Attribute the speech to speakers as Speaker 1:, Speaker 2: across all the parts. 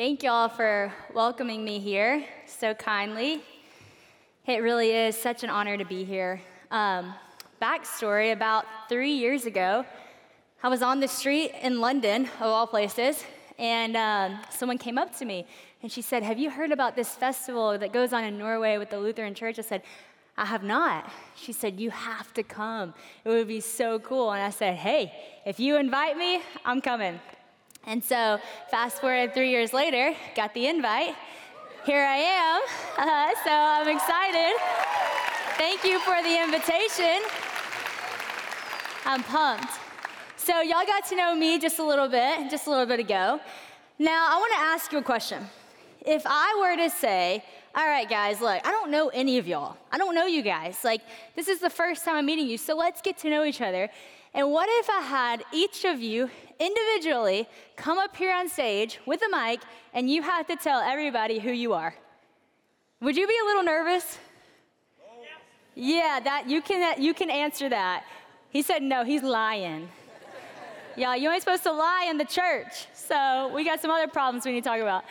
Speaker 1: Thank you all for welcoming me here so kindly. It really is such an honor to be here. Um, backstory about three years ago, I was on the street in London, of all places, and um, someone came up to me and she said, Have you heard about this festival that goes on in Norway with the Lutheran Church? I said, I have not. She said, You have to come. It would be so cool. And I said, Hey, if you invite me, I'm coming. And so, fast forward three years later, got the invite. Here I am. Uh, so, I'm excited. Thank you for the invitation. I'm pumped. So, y'all got to know me just a little bit, just a little bit ago. Now, I want to ask you a question. If I were to say, all right, guys, look, I don't know any of y'all. I don't know you guys. Like, this is the first time I'm meeting you, so let's get to know each other. And what if I had each of you individually come up here on stage with a mic and you have to tell everybody who you are? Would you be a little nervous? Yeah, that you can you can answer that. He said no, he's lying. Yeah, you ain't supposed to lie in the church. So we got some other problems we need to talk about.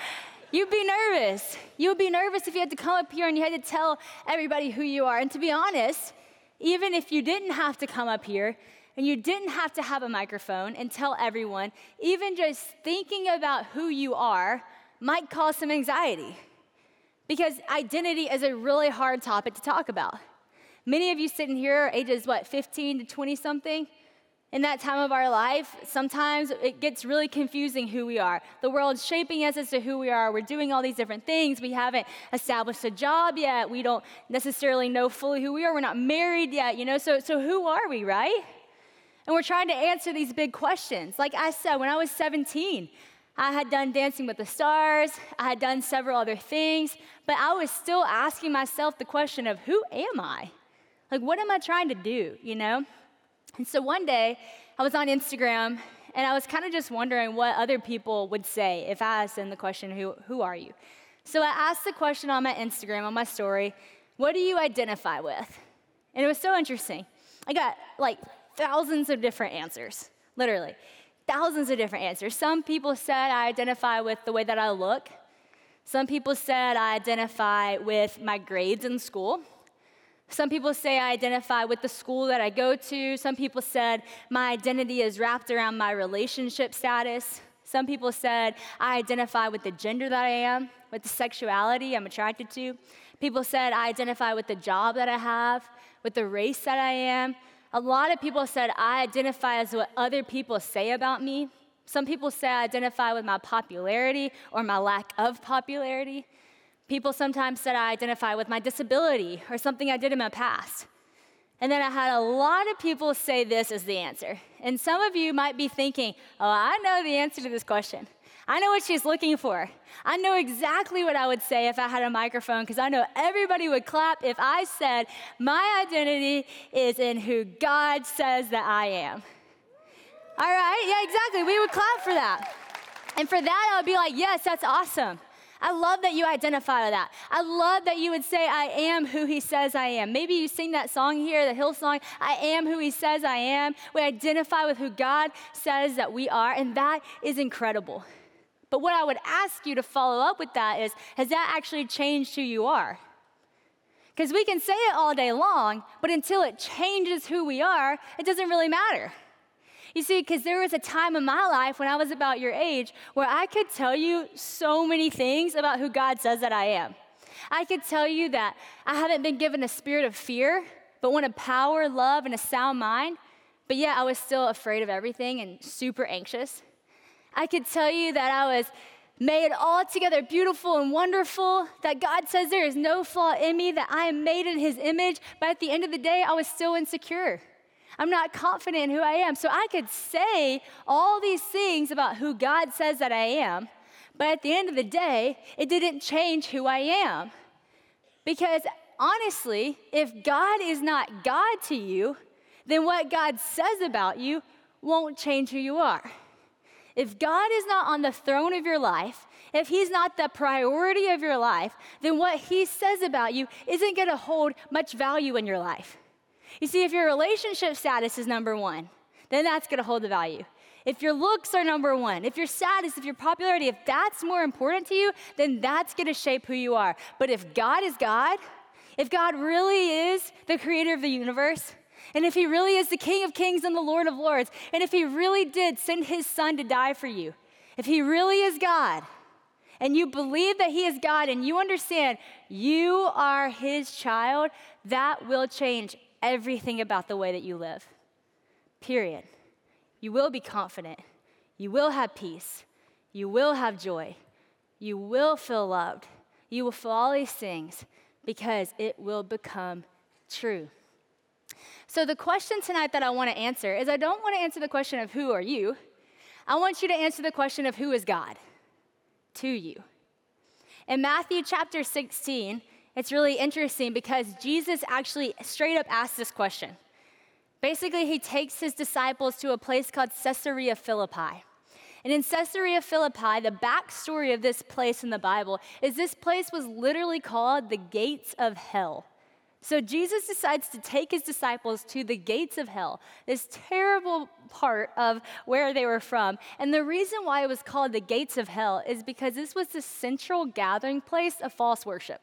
Speaker 1: You'd be nervous. You would be nervous if you had to come up here and you had to tell everybody who you are. And to be honest, even if you didn't have to come up here, and you didn't have to have a microphone and tell everyone, even just thinking about who you are might cause some anxiety. Because identity is a really hard topic to talk about. Many of you sitting here are ages, what, 15 to 20 something? In that time of our life, sometimes it gets really confusing who we are. The world's shaping us as to who we are. We're doing all these different things. We haven't established a job yet. We don't necessarily know fully who we are. We're not married yet, you know? So, so who are we, right? And we're trying to answer these big questions. Like I said, when I was 17, I had done Dancing with the Stars, I had done several other things, but I was still asking myself the question of who am I? Like, what am I trying to do, you know? And so one day, I was on Instagram and I was kind of just wondering what other people would say if I asked them the question, who, who are you? So I asked the question on my Instagram, on my story, what do you identify with? And it was so interesting. I got like thousands of different answers, literally. Thousands of different answers. Some people said I identify with the way that I look. Some people said I identify with my grades in school. Some people say I identify with the school that I go to. Some people said my identity is wrapped around my relationship status. Some people said I identify with the gender that I am, with the sexuality I'm attracted to. People said I identify with the job that I have, with the race that I am, a lot of people said I identify as what other people say about me. Some people say I identify with my popularity or my lack of popularity. People sometimes said I identify with my disability or something I did in my past. And then I had a lot of people say this as the answer. And some of you might be thinking, oh, I know the answer to this question. I know what she's looking for. I know exactly what I would say if I had a microphone because I know everybody would clap if I said, My identity is in who God says that I am. All right? Yeah, exactly. We would clap for that. And for that, I would be like, Yes, that's awesome. I love that you identify with that. I love that you would say, I am who he says I am. Maybe you sing that song here, the Hillsong, I am who he says I am. We identify with who God says that we are, and that is incredible. But what I would ask you to follow up with that is has that actually changed who you are? Because we can say it all day long, but until it changes who we are, it doesn't really matter. You see, because there was a time in my life when I was about your age where I could tell you so many things about who God says that I am. I could tell you that I haven't been given a spirit of fear, but one of power, love, and a sound mind. But yet I was still afraid of everything and super anxious. I could tell you that I was made altogether beautiful and wonderful, that God says there is no flaw in me, that I am made in His image, but at the end of the day, I was still insecure. I'm not confident in who I am. So I could say all these things about who God says that I am, but at the end of the day, it didn't change who I am. Because honestly, if God is not God to you, then what God says about you won't change who you are. If God is not on the throne of your life, if He's not the priority of your life, then what He says about you isn't going to hold much value in your life. You see, if your relationship status is number one, then that's going to hold the value. if your looks are number one, if your status, if your popularity, if that's more important to you, then that's gonna shape who you are. But if God is God, if God really is the creator of the universe, and if he really is the King of Kings and the Lord of Lords, and if he really did send his son to die for you, if he really is God, and you believe that he is God, and you understand you are his child, that will change everything about the way that you live. Period. You will be confident. You will have peace. You will have joy. You will feel loved. You will feel all these things because it will become true. So, the question tonight that I want to answer is I don't want to answer the question of who are you. I want you to answer the question of who is God to you. In Matthew chapter 16, it's really interesting because Jesus actually straight up asks this question. Basically, he takes his disciples to a place called Caesarea Philippi. And in Caesarea Philippi, the backstory of this place in the Bible is this place was literally called the gates of hell. So Jesus decides to take his disciples to the gates of hell, this terrible part of where they were from. And the reason why it was called the gates of hell is because this was the central gathering place of false worship.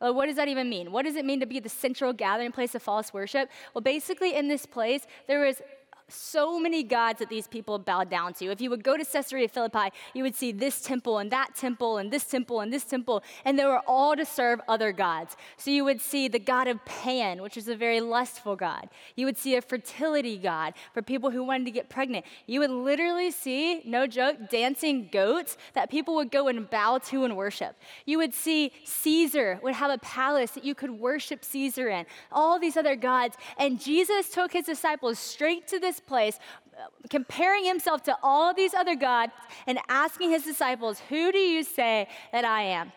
Speaker 1: Well, what does that even mean? What does it mean to be the central gathering place of false worship? Well, basically, in this place, there was so many gods that these people bowed down to. If you would go to Caesarea Philippi, you would see this temple and that temple and this temple and this temple, and they were all to serve other gods. So you would see the god of Pan, which is a very lustful god. You would see a fertility god for people who wanted to get pregnant. You would literally see, no joke, dancing goats that people would go and bow to and worship. You would see Caesar would have a palace that you could worship Caesar in, all these other gods. And Jesus took his disciples straight to this this place, uh, comparing himself to all these other gods and asking his disciples, Who do you say that I am?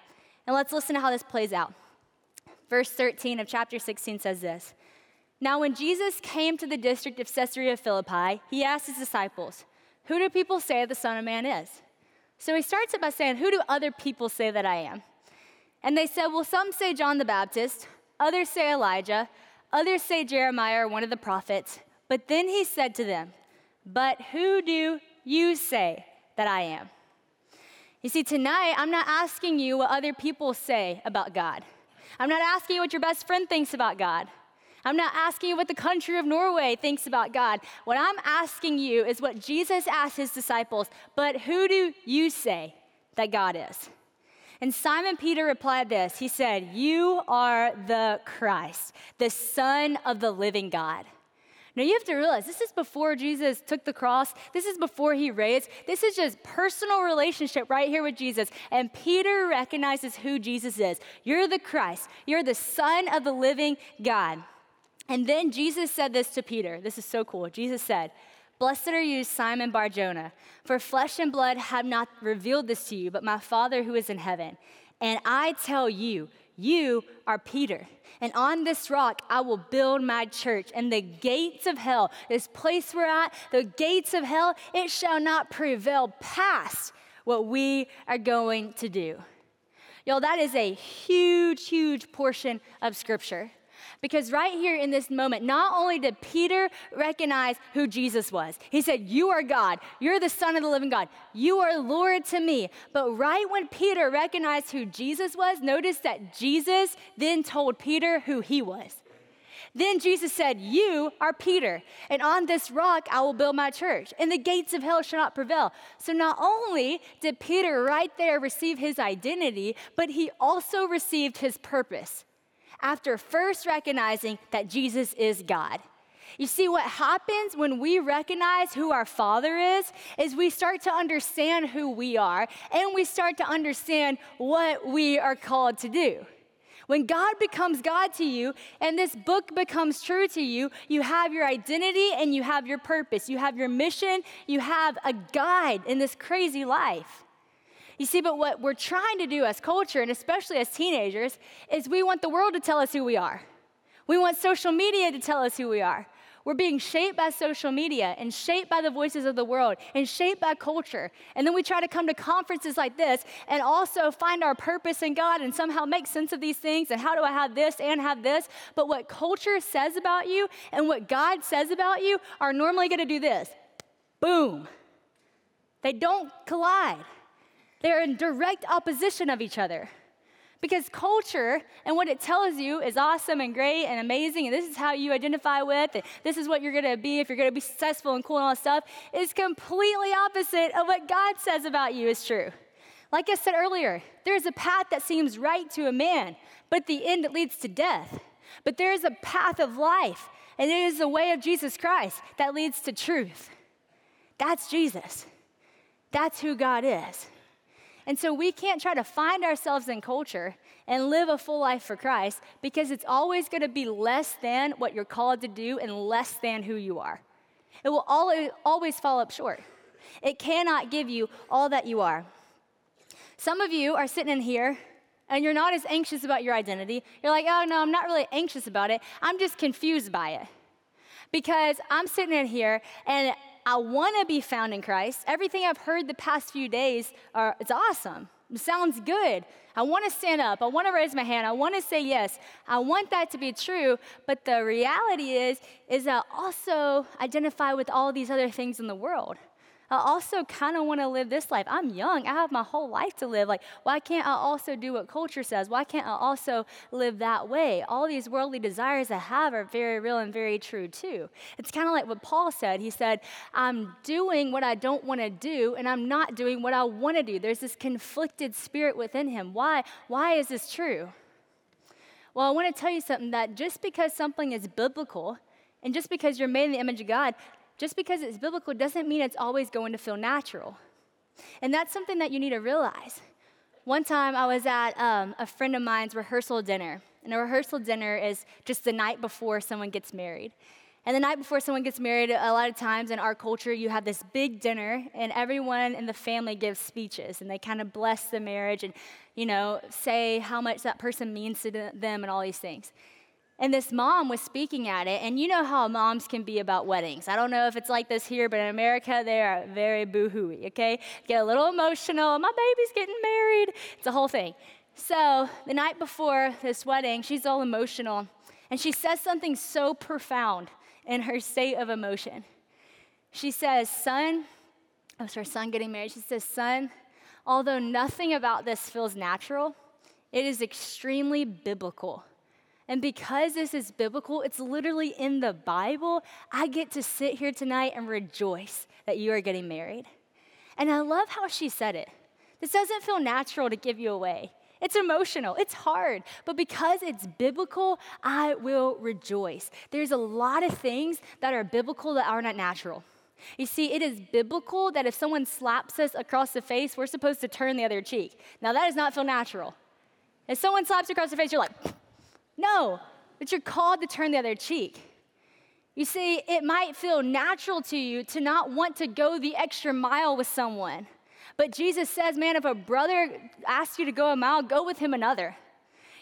Speaker 1: And let's listen to how this plays out. Verse 13 of chapter 16 says this Now, when Jesus came to the district of Caesarea Philippi, he asked his disciples, Who do people say the Son of Man is? So he starts it by saying, Who do other people say that I am? And they said, Well, some say John the Baptist, others say Elijah, others say Jeremiah or one of the prophets. But then he said to them, But who do you say that I am? You see, tonight, I'm not asking you what other people say about God. I'm not asking you what your best friend thinks about God. I'm not asking you what the country of Norway thinks about God. What I'm asking you is what Jesus asked his disciples, but who do you say that God is? And Simon Peter replied this He said, You are the Christ, the Son of the living God. Now you have to realize this is before Jesus took the cross. This is before he raised. This is just personal relationship right here with Jesus. And Peter recognizes who Jesus is. You're the Christ. You're the Son of the living God. And then Jesus said this to Peter. This is so cool. Jesus said, Blessed are you, Simon Barjona, for flesh and blood have not revealed this to you, but my Father who is in heaven. And I tell you, you are Peter, and on this rock I will build my church, and the gates of hell, this place we're at, the gates of hell, it shall not prevail past what we are going to do. Y'all, that is a huge, huge portion of scripture. Because right here in this moment, not only did Peter recognize who Jesus was, he said, You are God. You're the Son of the living God. You are Lord to me. But right when Peter recognized who Jesus was, notice that Jesus then told Peter who he was. Then Jesus said, You are Peter, and on this rock I will build my church, and the gates of hell shall not prevail. So not only did Peter right there receive his identity, but he also received his purpose after first recognizing that Jesus is God. You see, what happens when we recognize who our Father is, is we start to understand who we are and we start to understand what we are called to do. When God becomes God to you and this book becomes true to you, you have your identity and you have your purpose. You have your mission, you have a guide in this crazy life. You see, but what we're trying to do as culture, and especially as teenagers, is we want the world to tell us who we are. We want social media to tell us who we are. We're being shaped by social media and shaped by the voices of the world and shaped by culture. And then we try to come to conferences like this and also find our purpose in God and somehow make sense of these things and how do I have this and have this. But what culture says about you and what God says about you are normally going to do this boom, They don't collide. They're in direct opposition of each other. Because culture and what it tells you is awesome and great and amazing, and this is how you identify with, and this is what you're gonna be if you're gonna be successful and cool and all that stuff, is completely opposite of what God says about you is true. Like I said earlier, there's a path that seems right to a man, but the end it leads to death. But there is a path of life, and it is the way of Jesus Christ that leads to truth. That's Jesus. That's who God is. And so we can't try to find ourselves in culture and live a full life for Christ because it's always going to be less than what you're called to do and less than who you are. It will always fall up short. It cannot give you all that you are. Some of you are sitting in here and you're not as anxious about your identity. You're like, oh no, I'm not really anxious about it. I'm just confused by it. Because I'm sitting in here and I want to be found in Christ. Everything I've heard the past few days, are, it's awesome. It sounds good. I want to stand up. I want to raise my hand. I want to say yes. I want that to be true. But the reality is, is I also identify with all these other things in the world. I also kind of want to live this life. I'm young. I have my whole life to live. Like, why can't I also do what culture says? Why can't I also live that way? All these worldly desires I have are very real and very true too. It's kind of like what Paul said. He said, I'm doing what I don't want to do, and I'm not doing what I want to do. There's this conflicted spirit within him. Why? Why is this true? Well, I want to tell you something that just because something is biblical, and just because you're made in the image of God, just because it's biblical doesn't mean it's always going to feel natural. And that's something that you need to realize. One time I was at um, a friend of mine's rehearsal dinner, and a rehearsal dinner is just the night before someone gets married. And the night before someone gets married, a lot of times in our culture, you have this big dinner, and everyone in the family gives speeches, and they kind of bless the marriage and, you know, say how much that person means to them and all these things. And this mom was speaking at it, and you know how moms can be about weddings. I don't know if it's like this here, but in America, they are very boo-hooey, okay? Get a little emotional. My baby's getting married. It's a whole thing. So the night before this wedding, she's all emotional, and she says something so profound in her state of emotion. She says, Son, oh, her son getting married. She says, Son, although nothing about this feels natural, it is extremely biblical. And because this is biblical, it's literally in the Bible, I get to sit here tonight and rejoice that you are getting married. And I love how she said it. This doesn't feel natural to give you away. It's emotional, it's hard, but because it's biblical, I will rejoice. There's a lot of things that are biblical that are not natural. You see, it is biblical that if someone slaps us across the face, we're supposed to turn the other cheek. Now, that does not feel natural. If someone slaps you across the face, you're like, no, but you're called to turn the other cheek. You see, it might feel natural to you to not want to go the extra mile with someone. But Jesus says, man, if a brother asks you to go a mile, go with him another.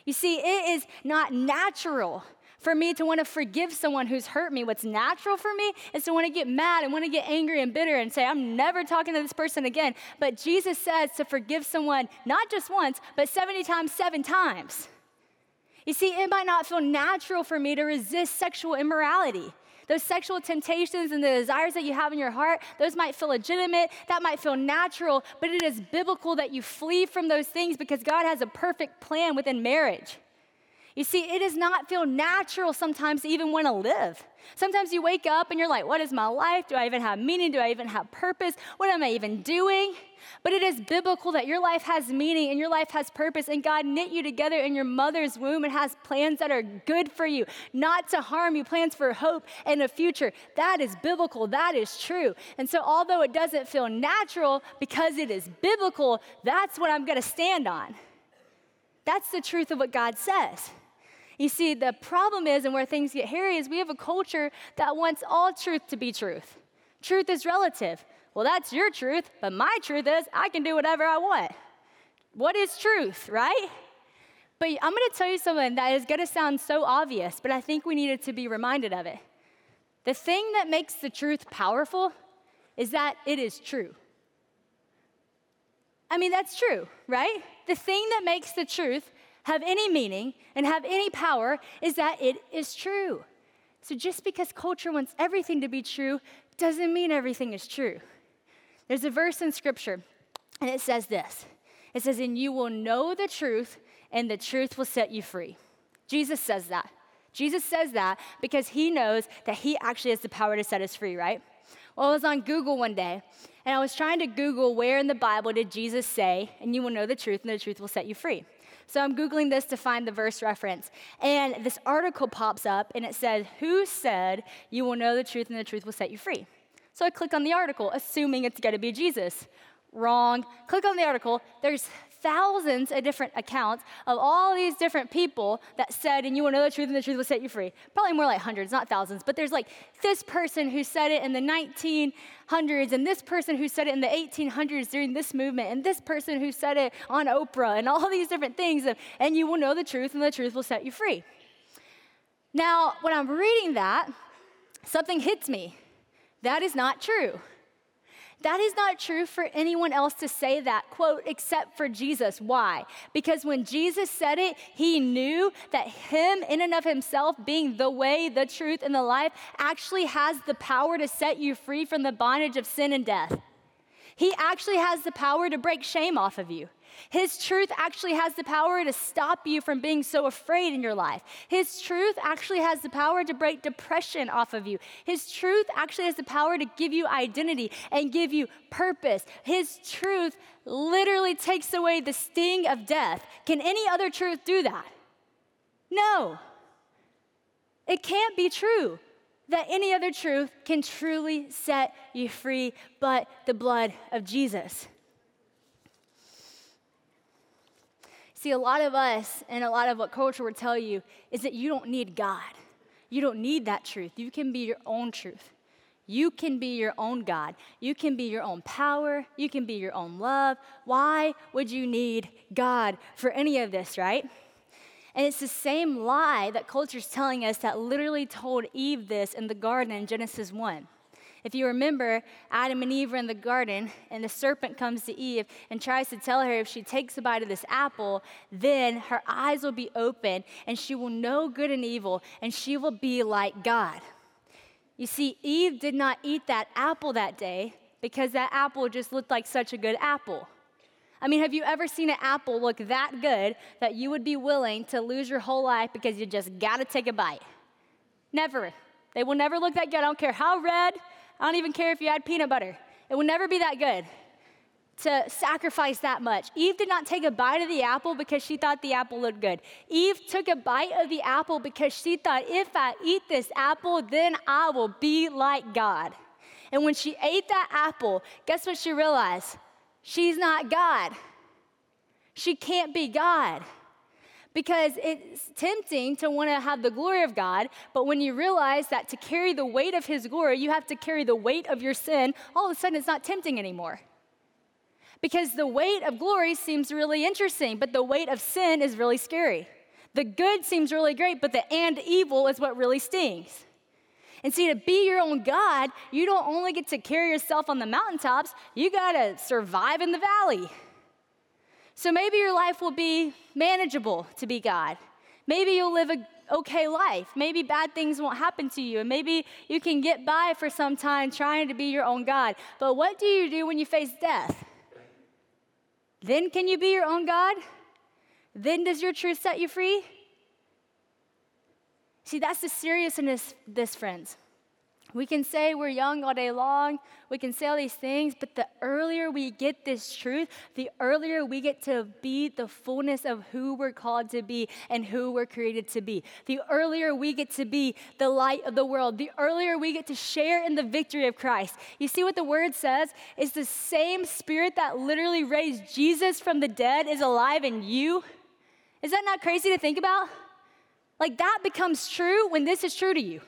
Speaker 1: You see, it is not natural for me to want to forgive someone who's hurt me. What's natural for me is to want to get mad and want to get angry and bitter and say, I'm never talking to this person again. But Jesus says to forgive someone not just once, but 70 times, seven times. You see, it might not feel natural for me to resist sexual immorality. Those sexual temptations and the desires that you have in your heart, those might feel legitimate, that might feel natural, but it is biblical that you flee from those things because God has a perfect plan within marriage. You see, it does not feel natural sometimes to even want to live. Sometimes you wake up and you're like, what is my life? Do I even have meaning? Do I even have purpose? What am I even doing? But it is biblical that your life has meaning and your life has purpose, and God knit you together in your mother's womb and has plans that are good for you, not to harm you, plans for hope and a future. That is biblical, that is true. And so, although it doesn't feel natural because it is biblical, that's what I'm gonna stand on. That's the truth of what God says. You see, the problem is, and where things get hairy, is we have a culture that wants all truth to be truth. Truth is relative. Well, that's your truth, but my truth is I can do whatever I want. What is truth, right? But I'm gonna tell you something that is gonna sound so obvious, but I think we needed to be reminded of it. The thing that makes the truth powerful is that it is true. I mean, that's true, right? The thing that makes the truth have any meaning and have any power is that it is true. So just because culture wants everything to be true doesn't mean everything is true. There's a verse in scripture, and it says this it says, And you will know the truth, and the truth will set you free. Jesus says that. Jesus says that because he knows that he actually has the power to set us free, right? Well, I was on Google one day and I was trying to Google where in the Bible did Jesus say, and you will know the truth, and the truth will set you free. So I'm Googling this to find the verse reference. And this article pops up and it says, Who said you will know the truth and the truth will set you free? So I click on the article, assuming it's going to be Jesus. Wrong. Click on the article. There's thousands of different accounts of all these different people that said, and you will know the truth, and the truth will set you free. Probably more like hundreds, not thousands, but there's like this person who said it in the 1900s, and this person who said it in the 1800s during this movement, and this person who said it on Oprah, and all these different things, and you will know the truth, and the truth will set you free. Now, when I'm reading that, something hits me. That is not true. That is not true for anyone else to say that, quote, except for Jesus. Why? Because when Jesus said it, he knew that him, in and of himself, being the way, the truth, and the life, actually has the power to set you free from the bondage of sin and death. He actually has the power to break shame off of you. His truth actually has the power to stop you from being so afraid in your life. His truth actually has the power to break depression off of you. His truth actually has the power to give you identity and give you purpose. His truth literally takes away the sting of death. Can any other truth do that? No. It can't be true that any other truth can truly set you free but the blood of Jesus. See, a lot of us and a lot of what culture would tell you is that you don't need God. You don't need that truth. You can be your own truth. You can be your own God. You can be your own power. You can be your own love. Why would you need God for any of this, right? And it's the same lie that culture's telling us that literally told Eve this in the garden in Genesis 1. If you remember, Adam and Eve in the garden, and the serpent comes to Eve and tries to tell her if she takes a bite of this apple, then her eyes will be open and she will know good and evil, and she will be like God. You see, Eve did not eat that apple that day because that apple just looked like such a good apple. I mean, have you ever seen an apple look that good that you would be willing to lose your whole life because you just gotta take a bite? Never. They will never look that good. I don't care how red, I don't even care if you add peanut butter. It will never be that good to sacrifice that much. Eve did not take a bite of the apple because she thought the apple looked good. Eve took a bite of the apple because she thought, if I eat this apple, then I will be like God. And when she ate that apple, guess what she realized? She's not God. She can't be God. Because it's tempting to want to have the glory of God, but when you realize that to carry the weight of His glory, you have to carry the weight of your sin, all of a sudden it's not tempting anymore. Because the weight of glory seems really interesting, but the weight of sin is really scary. The good seems really great, but the and evil is what really stings. And see, to be your own God, you don't only get to carry yourself on the mountaintops, you gotta survive in the valley. So maybe your life will be manageable to be God. Maybe you'll live a okay life. Maybe bad things won't happen to you, and maybe you can get by for some time trying to be your own God. But what do you do when you face death? Then can you be your own God? Then does your truth set you free? See, that's the seriousness, this, friends. We can say we're young all day long, we can say all these things, but the earlier we get this truth, the earlier we get to be the fullness of who we're called to be and who we're created to be. The earlier we get to be the light of the world, the earlier we get to share in the victory of Christ. You see what the word says? It's the same spirit that literally raised Jesus from the dead is alive in you. Is that not crazy to think about? Like that becomes true when this is true to you.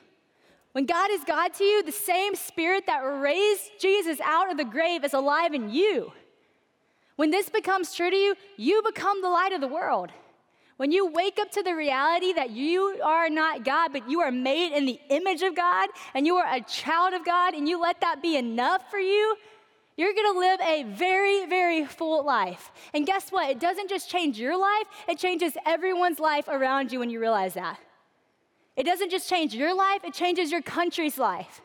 Speaker 1: When God is God to you, the same spirit that raised Jesus out of the grave is alive in you. When this becomes true to you, you become the light of the world. When you wake up to the reality that you are not God, but you are made in the image of God and you are a child of God, and you let that be enough for you, you're gonna live a very, very full life. And guess what? It doesn't just change your life, it changes everyone's life around you when you realize that. It doesn't just change your life, it changes your country's life.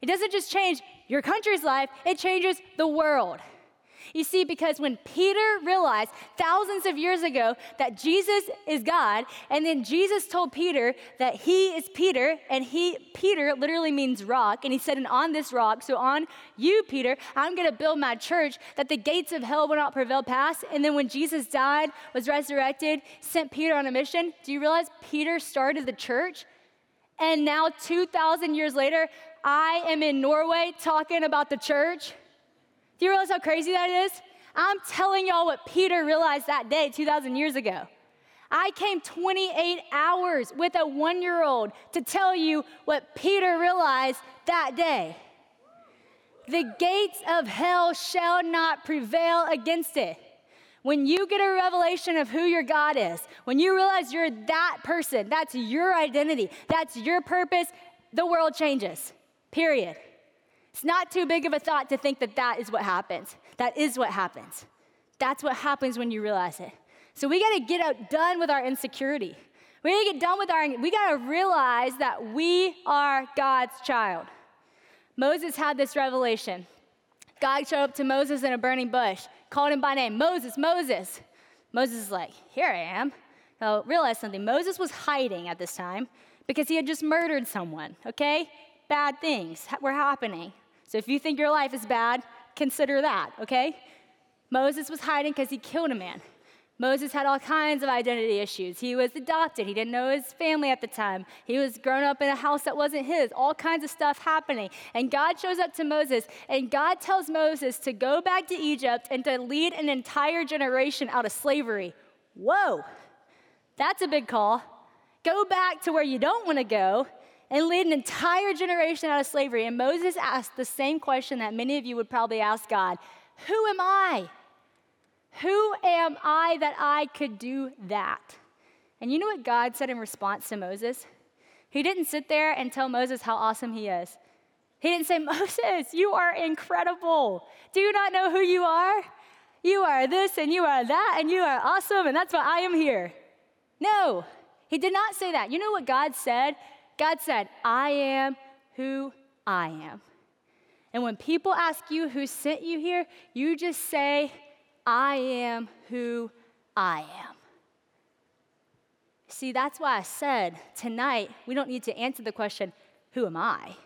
Speaker 1: It doesn't just change your country's life, it changes the world. You see, because when Peter realized thousands of years ago that Jesus is God, and then Jesus told Peter that he is Peter, and he, Peter literally means rock, and he said, and on this rock, so on you, Peter, I'm gonna build my church that the gates of hell will not prevail past. And then when Jesus died, was resurrected, sent Peter on a mission, do you realize Peter started the church? And now, 2,000 years later, I am in Norway talking about the church. Do you realize how crazy that is? I'm telling y'all what Peter realized that day 2,000 years ago. I came 28 hours with a one year old to tell you what Peter realized that day. The gates of hell shall not prevail against it. When you get a revelation of who your God is, when you realize you're that person, that's your identity, that's your purpose, the world changes. Period. It's not too big of a thought to think that that is what happens. That is what happens. That's what happens when you realize it. So we got to get out, done with our insecurity. We got to get done with our, we got to realize that we are God's child. Moses had this revelation. God showed up to Moses in a burning bush, called him by name Moses, Moses. Moses is like, Here I am. Now, realize something. Moses was hiding at this time because he had just murdered someone, okay? Bad things were happening. So if you think your life is bad, consider that, okay? Moses was hiding because he killed a man. Moses had all kinds of identity issues. He was adopted. He didn't know his family at the time. He was grown up in a house that wasn't his. All kinds of stuff happening. And God shows up to Moses, and God tells Moses to go back to Egypt and to lead an entire generation out of slavery. Whoa, that's a big call. Go back to where you don't want to go and lead an entire generation out of slavery. And Moses asked the same question that many of you would probably ask God Who am I? Who am I that I could do that? And you know what God said in response to Moses? He didn't sit there and tell Moses how awesome he is. He didn't say, Moses, you are incredible. Do you not know who you are? You are this and you are that and you are awesome and that's why I am here. No, he did not say that. You know what God said? God said, I am who I am. And when people ask you who sent you here, you just say, I am who I am. See, that's why I said tonight we don't need to answer the question, Who am I?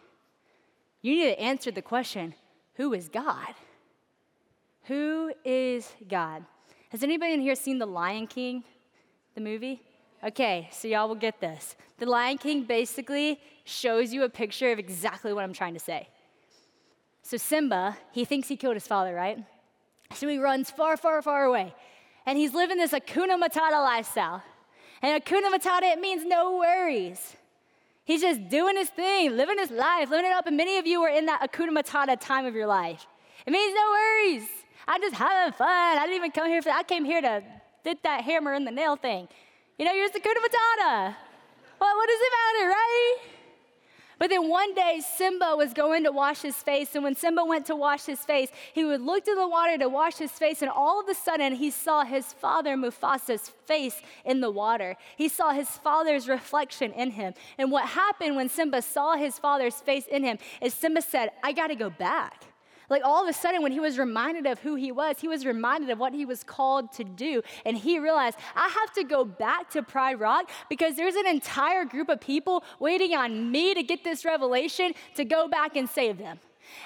Speaker 1: You need to answer the question, Who is God? Who is God? Has anybody in here seen The Lion King, the movie? Okay, so y'all will get this. The Lion King basically shows you a picture of exactly what I'm trying to say. So Simba, he thinks he killed his father, right? So he runs far, far, far away. And he's living this Hakuna Matata lifestyle. And Hakuna Matata, it means no worries. He's just doing his thing, living his life, living it up. And many of you are in that Hakuna Matata time of your life. It means no worries. I'm just having fun. I didn't even come here for that. I came here to did that hammer and the nail thing. You know, you're just Hakuna Matata. Well, what does it matter, right? But then one day, Simba was going to wash his face. And when Simba went to wash his face, he would look to the water to wash his face. And all of a sudden, he saw his father, Mufasa's face in the water. He saw his father's reflection in him. And what happened when Simba saw his father's face in him is Simba said, I got to go back. Like all of a sudden, when he was reminded of who he was, he was reminded of what he was called to do. And he realized, I have to go back to Pride Rock because there's an entire group of people waiting on me to get this revelation to go back and save them.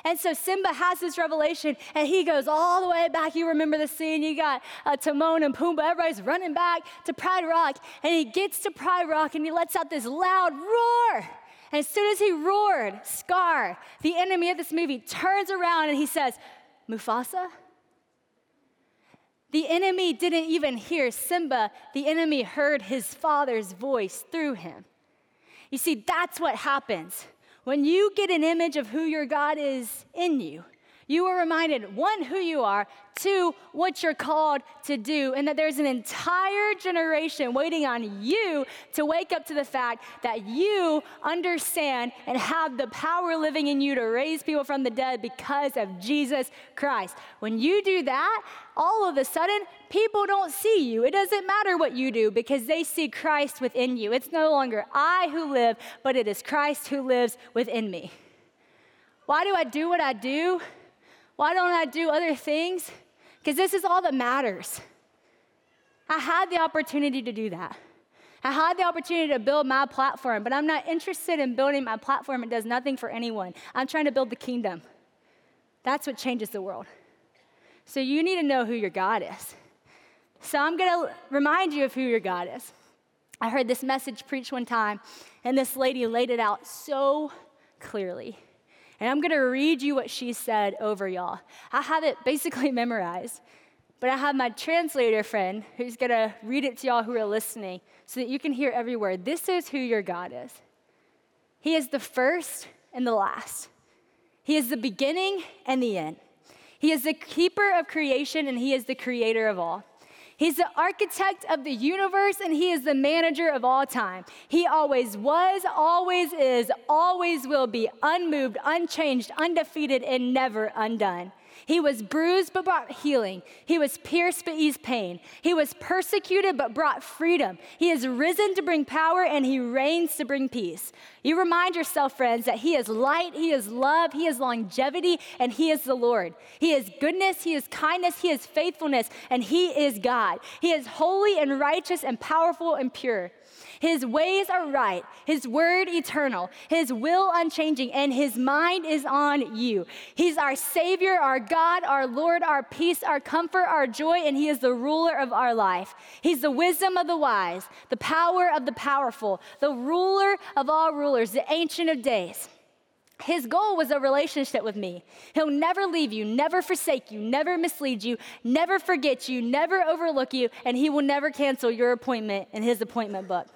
Speaker 1: And so Simba has this revelation, and he goes all the way back. You remember the scene? You got uh, Timon and Pumbaa. Everybody's running back to Pride Rock, and he gets to Pride Rock, and he lets out this loud roar. And as soon as he roared, Scar, the enemy of this movie, turns around and he says, Mufasa? The enemy didn't even hear Simba, the enemy heard his father's voice through him. You see, that's what happens. When you get an image of who your God is in you, you are reminded one, who you are, two, what you're called to do, and that there's an entire generation waiting on you to wake up to the fact that you understand and have the power living in you to raise people from the dead because of Jesus Christ. When you do that, all of a sudden, people don't see you. It doesn't matter what you do because they see Christ within you. It's no longer I who live, but it is Christ who lives within me. Why do I do what I do? Why don't I do other things? Because this is all that matters. I had the opportunity to do that. I had the opportunity to build my platform, but I'm not interested in building my platform. It does nothing for anyone. I'm trying to build the kingdom. That's what changes the world. So you need to know who your God is. So I'm going to remind you of who your God is. I heard this message preached one time, and this lady laid it out so clearly. And I'm going to read you what she said over y'all. I have it basically memorized, but I have my translator friend who's going to read it to y'all who are listening so that you can hear every word. This is who your God is He is the first and the last, He is the beginning and the end. He is the keeper of creation, and He is the creator of all. He's the architect of the universe and he is the manager of all time. He always was, always is, always will be, unmoved, unchanged, undefeated, and never undone. He was bruised but brought healing. He was pierced but eased pain. He was persecuted but brought freedom. He is risen to bring power and he reigns to bring peace. You remind yourself, friends, that He is light, He is love, He is longevity, and He is the Lord. He is goodness, He is kindness, He is faithfulness, and He is God. He is holy and righteous and powerful and pure. His ways are right, His word eternal, His will unchanging, and His mind is on you. He's our Savior, our God, our Lord, our peace, our comfort, our joy, and He is the ruler of our life. He's the wisdom of the wise, the power of the powerful, the ruler of all rulers, the ancient of days. His goal was a relationship with me. He'll never leave you, never forsake you, never mislead you, never forget you, never overlook you, and he will never cancel your appointment in his appointment book.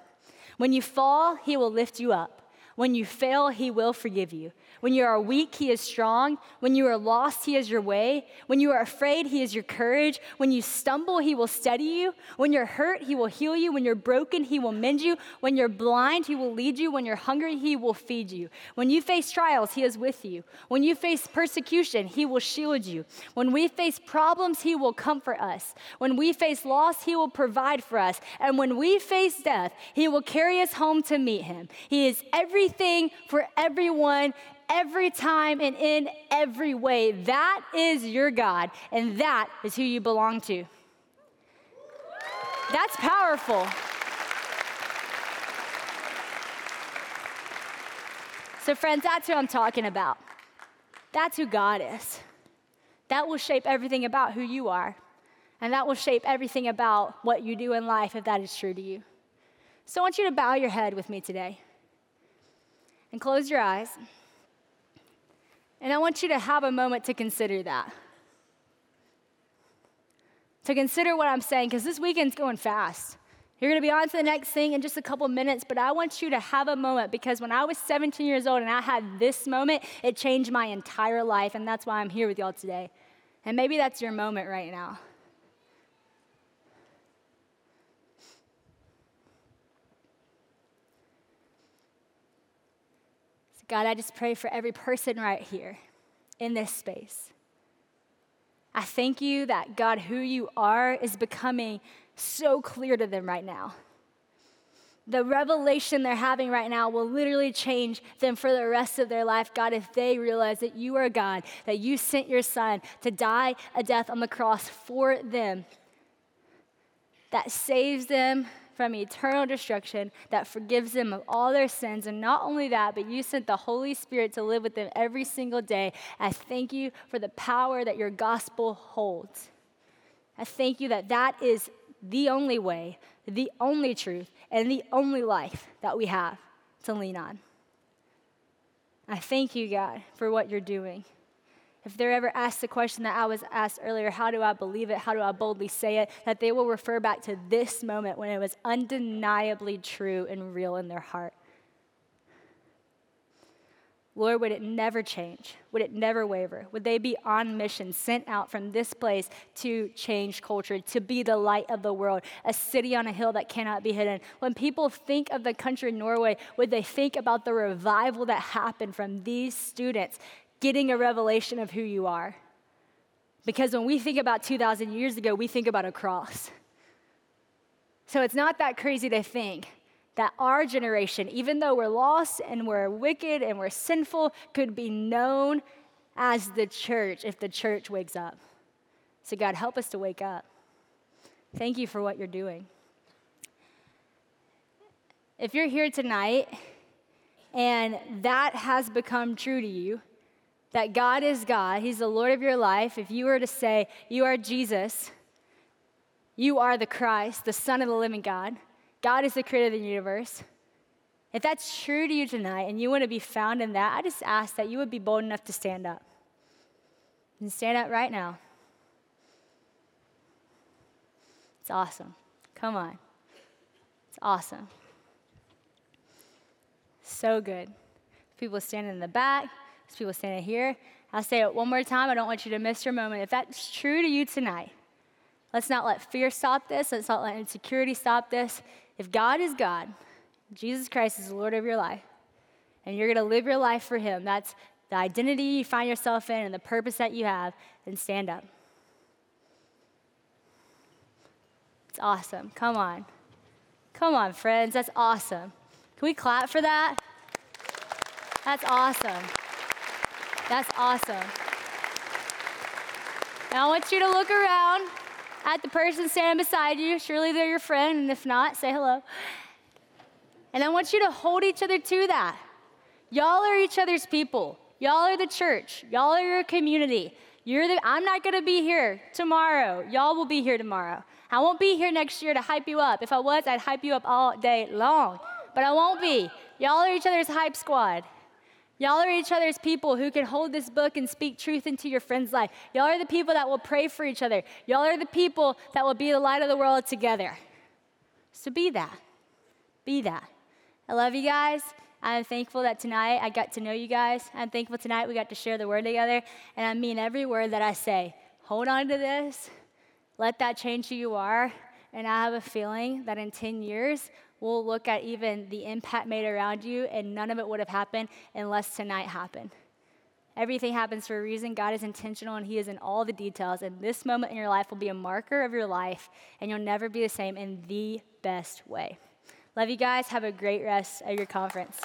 Speaker 1: When you fall, he will lift you up. When you fail, he will forgive you. When you are weak, he is strong. When you are lost, he is your way. When you are afraid, he is your courage. When you stumble, he will steady you. When you're hurt, he will heal you. When you're broken, he will mend you. When you're blind, he will lead you. When you're hungry, he will feed you. When you face trials, he is with you. When you face persecution, he will shield you. When we face problems, he will comfort us. When we face loss, he will provide for us. And when we face death, he will carry us home to meet him. He is everything for everyone every time and in every way. That is your God, and that is who you belong to. That's powerful. So, friends, that's who I'm talking about. That's who God is. That will shape everything about who you are. And that will shape everything about what you do in life if that is true to you. So, I want you to bow your head with me today and close your eyes. And I want you to have a moment to consider that. To consider what I'm saying, because this weekend's going fast. You're going to be on to the next thing in just a couple minutes, but I want you to have a moment because when I was 17 years old and I had this moment, it changed my entire life, and that's why I'm here with y'all today. And maybe that's your moment right now. God, I just pray for every person right here in this space. I thank you that, God, who you are is becoming so clear to them right now. The revelation they're having right now will literally change them for the rest of their life, God, if they realize that you are God, that you sent your son to die a death on the cross for them, that saves them from eternal destruction that forgives them of all their sins. And not only that, but you sent the Holy Spirit to live with them every single day. I thank you for the power that your gospel holds. I thank you that that is the only way, the only truth, and the only life that we have to lean on. I thank you, God, for what you're doing. If they're ever asked the question that I was asked earlier, how do I believe it? How do I boldly say it? That they will refer back to this moment when it was undeniably true and real in their heart. Lord, would it never change? Would it never waver? Would they be on mission, sent out from this place to change culture, to be the light of the world, a city on a hill that cannot be hidden? When people think of the country Norway, would they think about the revival that happened from these students getting a revelation of who you are. Because when we think about 2,000 years ago, we think about a cross. So it's not that crazy to think that our generation, even though we're lost and we're wicked and we're sinful, could be known as the church if the church wakes up. So, God, help us to wake up. Thank you for what you're doing. If you're here tonight and that has become true to you, that God is God, He's the Lord of your life, if you were to say, You are Jesus, you are the Christ, the Son of the living God, God is the creator of the universe. If that's true to you tonight and you want to be found in that, I just ask that you would be bold enough to stand up. And stand up right now. It's awesome. Come on. It's awesome. So good. People standing in the back, people standing here. I'll say it one more time. I don't want you to miss your moment. If that's true to you tonight, let's not let fear stop this. Let's not let insecurity stop this. If God is God, Jesus Christ is the Lord of your life, and you're going to live your life for Him, that's the identity you find yourself in and the purpose that you have, then stand up. It's awesome. Come on. Come on, friends. That's awesome. Can we clap for that? That's awesome. That's awesome. Now I want you to look around at the person standing beside you. Surely they're your friend, and if not, say hello. And I want you to hold each other to that. Y'all are each other's people. Y'all are the church. Y'all are your community. You're the, I'm not going to be here tomorrow. Y'all will be here tomorrow. I won't be here next year to hype you up. If I was, I'd hype you up all day long but I won't be. Y'all are each other's hype squad. Y'all are each other's people who can hold this book and speak truth into your friend's life. Y'all are the people that will pray for each other. Y'all are the people that will be the light of the world together. So be that. Be that. I love you guys. I'm thankful that tonight I got to know you guys. I'm thankful tonight we got to share the word together. And I mean every word that I say. Hold on to this. Let that change who you are. And I have a feeling that in 10 years, we'll look at even the impact made around you, and none of it would have happened unless tonight happened. Everything happens for a reason. God is intentional and He is in all the details. And this moment in your life will be a marker of your life, and you'll never be the same in the best way. Love you guys. Have a great rest of your conference.